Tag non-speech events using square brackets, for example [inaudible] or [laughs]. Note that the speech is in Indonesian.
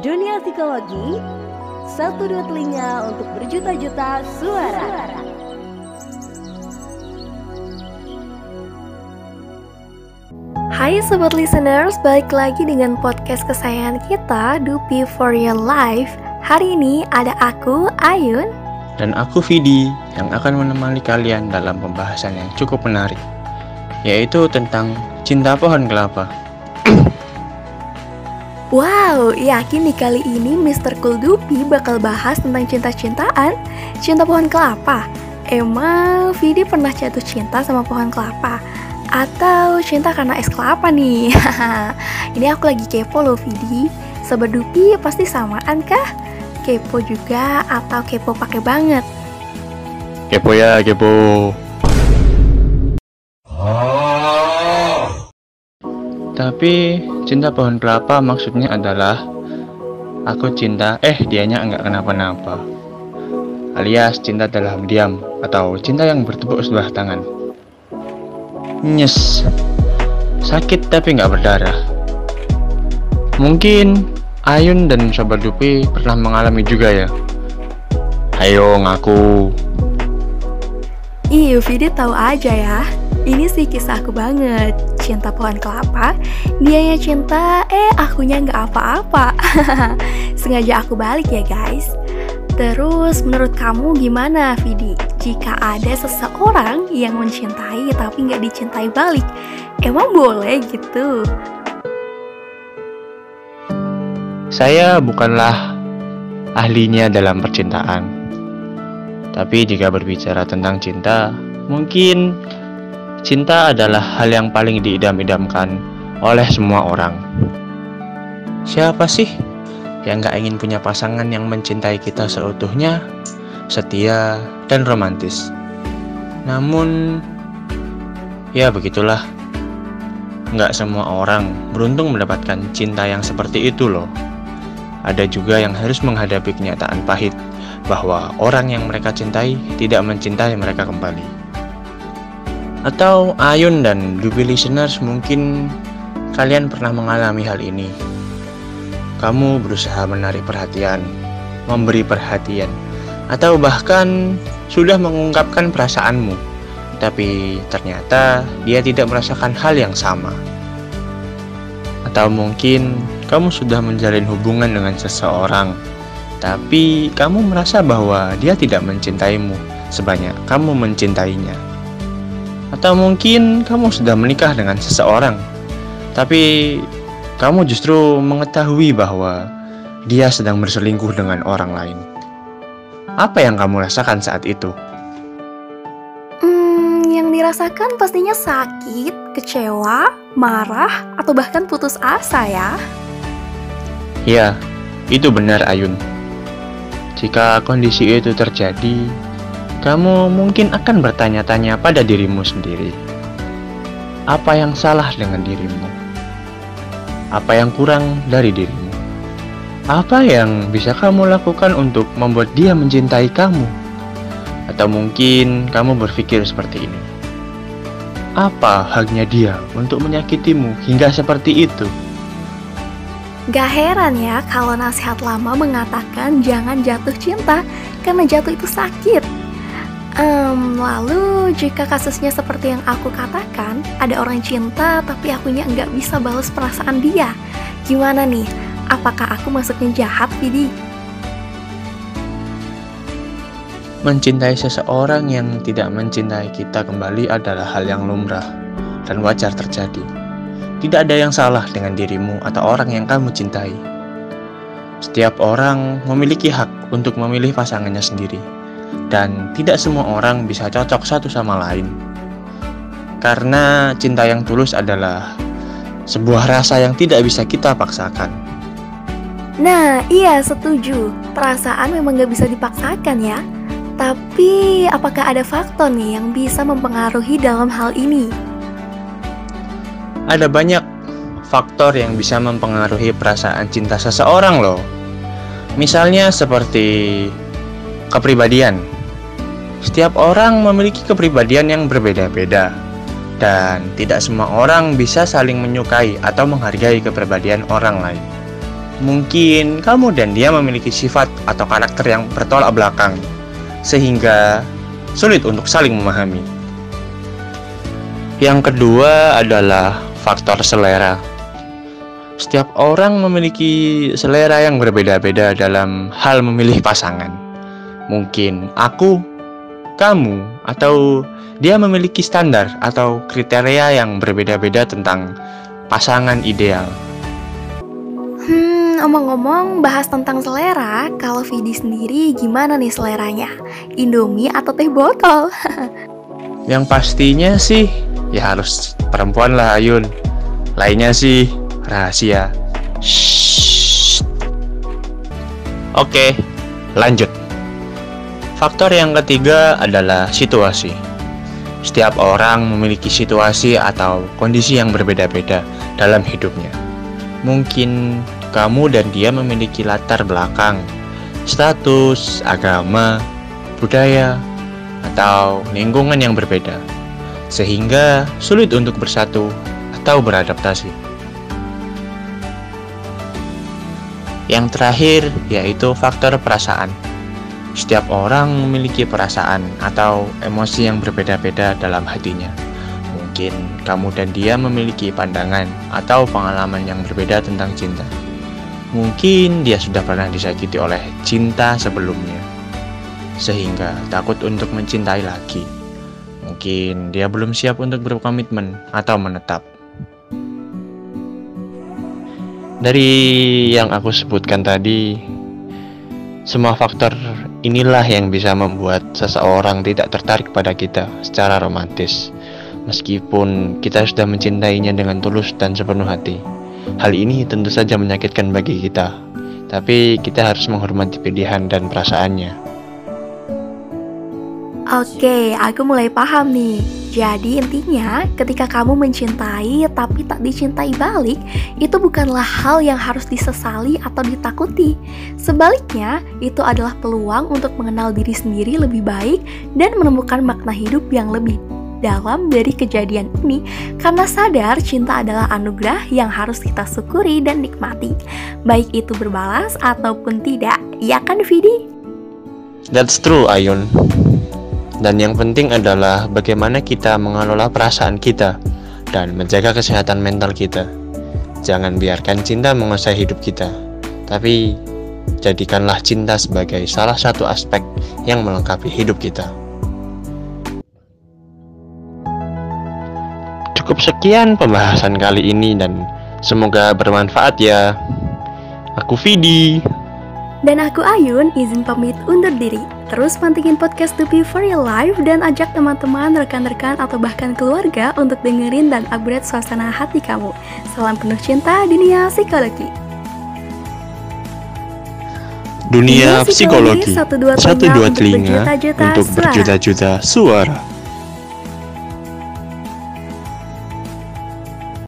Dunia Psikologi Satu dua telinga untuk berjuta-juta suara. Hai sobat listeners, balik lagi dengan podcast kesayangan kita, Dupi for Your Life. Hari ini ada aku, Ayun. Dan aku, Vidi, yang akan menemani kalian dalam pembahasan yang cukup menarik Yaitu tentang cinta pohon kelapa [clears throat] Wow, yakin nih kali ini Mr. Kuldupi bakal bahas tentang cinta-cintaan, cinta pohon kelapa. Emang Vidi pernah jatuh cinta sama pohon kelapa? Atau cinta karena es kelapa nih? [laughs] ini aku lagi kepo loh Vidi. Sobat Dupi pasti samaan kah? Kepo juga atau kepo pakai banget? Kepo ya, kepo. Tapi cinta pohon kelapa maksudnya adalah aku cinta, eh dianya enggak kenapa-napa. Alias cinta dalam diam atau cinta yang bertepuk sebelah tangan. Nyes, sakit tapi nggak berdarah. Mungkin Ayun dan Sobat Dupi pernah mengalami juga ya. Ayo ngaku. Iya, Vidi tahu aja ya. Ini sih kisahku banget Cinta pohon kelapa Dianya cinta, eh akunya nggak apa-apa [laughs] Sengaja aku balik ya guys Terus menurut kamu gimana Vidi? Jika ada seseorang yang mencintai tapi nggak dicintai balik Emang boleh gitu? Saya bukanlah ahlinya dalam percintaan Tapi jika berbicara tentang cinta Mungkin Cinta adalah hal yang paling diidam-idamkan oleh semua orang. Siapa sih yang gak ingin punya pasangan yang mencintai kita seutuhnya, setia, dan romantis? Namun, ya begitulah. Gak semua orang beruntung mendapatkan cinta yang seperti itu loh. Ada juga yang harus menghadapi kenyataan pahit bahwa orang yang mereka cintai tidak mencintai mereka kembali. Atau Ayun dan Dubi listeners mungkin kalian pernah mengalami hal ini. Kamu berusaha menarik perhatian, memberi perhatian, atau bahkan sudah mengungkapkan perasaanmu, tapi ternyata dia tidak merasakan hal yang sama. Atau mungkin kamu sudah menjalin hubungan dengan seseorang, tapi kamu merasa bahwa dia tidak mencintaimu sebanyak kamu mencintainya. Atau mungkin kamu sudah menikah dengan seseorang, tapi kamu justru mengetahui bahwa dia sedang berselingkuh dengan orang lain. Apa yang kamu rasakan saat itu? Hmm, yang dirasakan pastinya sakit, kecewa, marah, atau bahkan putus asa ya. Ya, itu benar Ayun. Jika kondisi itu terjadi, kamu mungkin akan bertanya-tanya pada dirimu sendiri, apa yang salah dengan dirimu? Apa yang kurang dari dirimu? Apa yang bisa kamu lakukan untuk membuat dia mencintai kamu? Atau mungkin kamu berpikir seperti ini, apa haknya dia untuk menyakitimu hingga seperti itu? Gak heran ya kalau nasihat lama mengatakan jangan jatuh cinta karena jatuh itu sakit. Um, lalu jika kasusnya seperti yang aku katakan, ada orang cinta tapi akunya nggak bisa balas perasaan dia. Gimana nih? Apakah aku masuknya jahat, Vidi? Mencintai seseorang yang tidak mencintai kita kembali adalah hal yang lumrah dan wajar terjadi. Tidak ada yang salah dengan dirimu atau orang yang kamu cintai. Setiap orang memiliki hak untuk memilih pasangannya sendiri dan tidak semua orang bisa cocok satu sama lain. Karena cinta yang tulus adalah sebuah rasa yang tidak bisa kita paksakan. Nah, iya setuju. Perasaan memang gak bisa dipaksakan ya. Tapi, apakah ada faktor nih yang bisa mempengaruhi dalam hal ini? Ada banyak faktor yang bisa mempengaruhi perasaan cinta seseorang loh. Misalnya seperti kepribadian. Setiap orang memiliki kepribadian yang berbeda-beda, dan tidak semua orang bisa saling menyukai atau menghargai kepribadian orang lain. Mungkin kamu dan dia memiliki sifat atau karakter yang bertolak belakang, sehingga sulit untuk saling memahami. Yang kedua adalah faktor selera. Setiap orang memiliki selera yang berbeda-beda dalam hal memilih pasangan. Mungkin aku, kamu, atau dia memiliki standar atau kriteria yang berbeda-beda tentang pasangan ideal. Hmm, omong-omong bahas tentang selera, kalau Vidi sendiri gimana nih seleranya? Indomie atau teh botol? [laughs] Yang pastinya sih ya harus perempuan lah Ayun. Lainnya sih rahasia. Shh. Oke, lanjut. Faktor yang ketiga adalah situasi. Setiap orang memiliki situasi atau kondisi yang berbeda-beda dalam hidupnya. Mungkin kamu dan dia memiliki latar belakang, status, agama, budaya, atau lingkungan yang berbeda, sehingga sulit untuk bersatu atau beradaptasi. Yang terakhir yaitu faktor perasaan. Setiap orang memiliki perasaan atau emosi yang berbeda-beda dalam hatinya. Mungkin kamu dan dia memiliki pandangan atau pengalaman yang berbeda tentang cinta. Mungkin dia sudah pernah disakiti oleh cinta sebelumnya, sehingga takut untuk mencintai lagi. Mungkin dia belum siap untuk berkomitmen atau menetap. Dari yang aku sebutkan tadi, semua faktor inilah yang bisa membuat seseorang tidak tertarik pada kita secara romantis meskipun kita sudah mencintainya dengan tulus dan sepenuh hati. Hal ini tentu saja menyakitkan bagi kita, tapi kita harus menghormati pilihan dan perasaannya. Oke, aku mulai paham nih. Jadi intinya, ketika kamu mencintai tapi tak dicintai balik, itu bukanlah hal yang harus disesali atau ditakuti. Sebaliknya, itu adalah peluang untuk mengenal diri sendiri lebih baik dan menemukan makna hidup yang lebih dalam dari kejadian ini karena sadar cinta adalah anugerah yang harus kita syukuri dan nikmati, baik itu berbalas ataupun tidak. Ya kan, Vidi? That's true, Ayun. Dan yang penting adalah bagaimana kita mengelola perasaan kita dan menjaga kesehatan mental kita. Jangan biarkan cinta menguasai hidup kita, tapi jadikanlah cinta sebagai salah satu aspek yang melengkapi hidup kita. Cukup sekian pembahasan kali ini dan semoga bermanfaat ya. Aku Vidi. Dan aku Ayun izin pamit undur diri. Terus pantengin podcast Dupi for Your Life dan ajak teman-teman, rekan-rekan, atau bahkan keluarga untuk dengerin dan upgrade suasana hati kamu. Salam penuh cinta dunia psikologi. Dunia Dunia psikologi, psikologi satu dua satu telinga dua untuk telinga untuk berjuta-juta suara.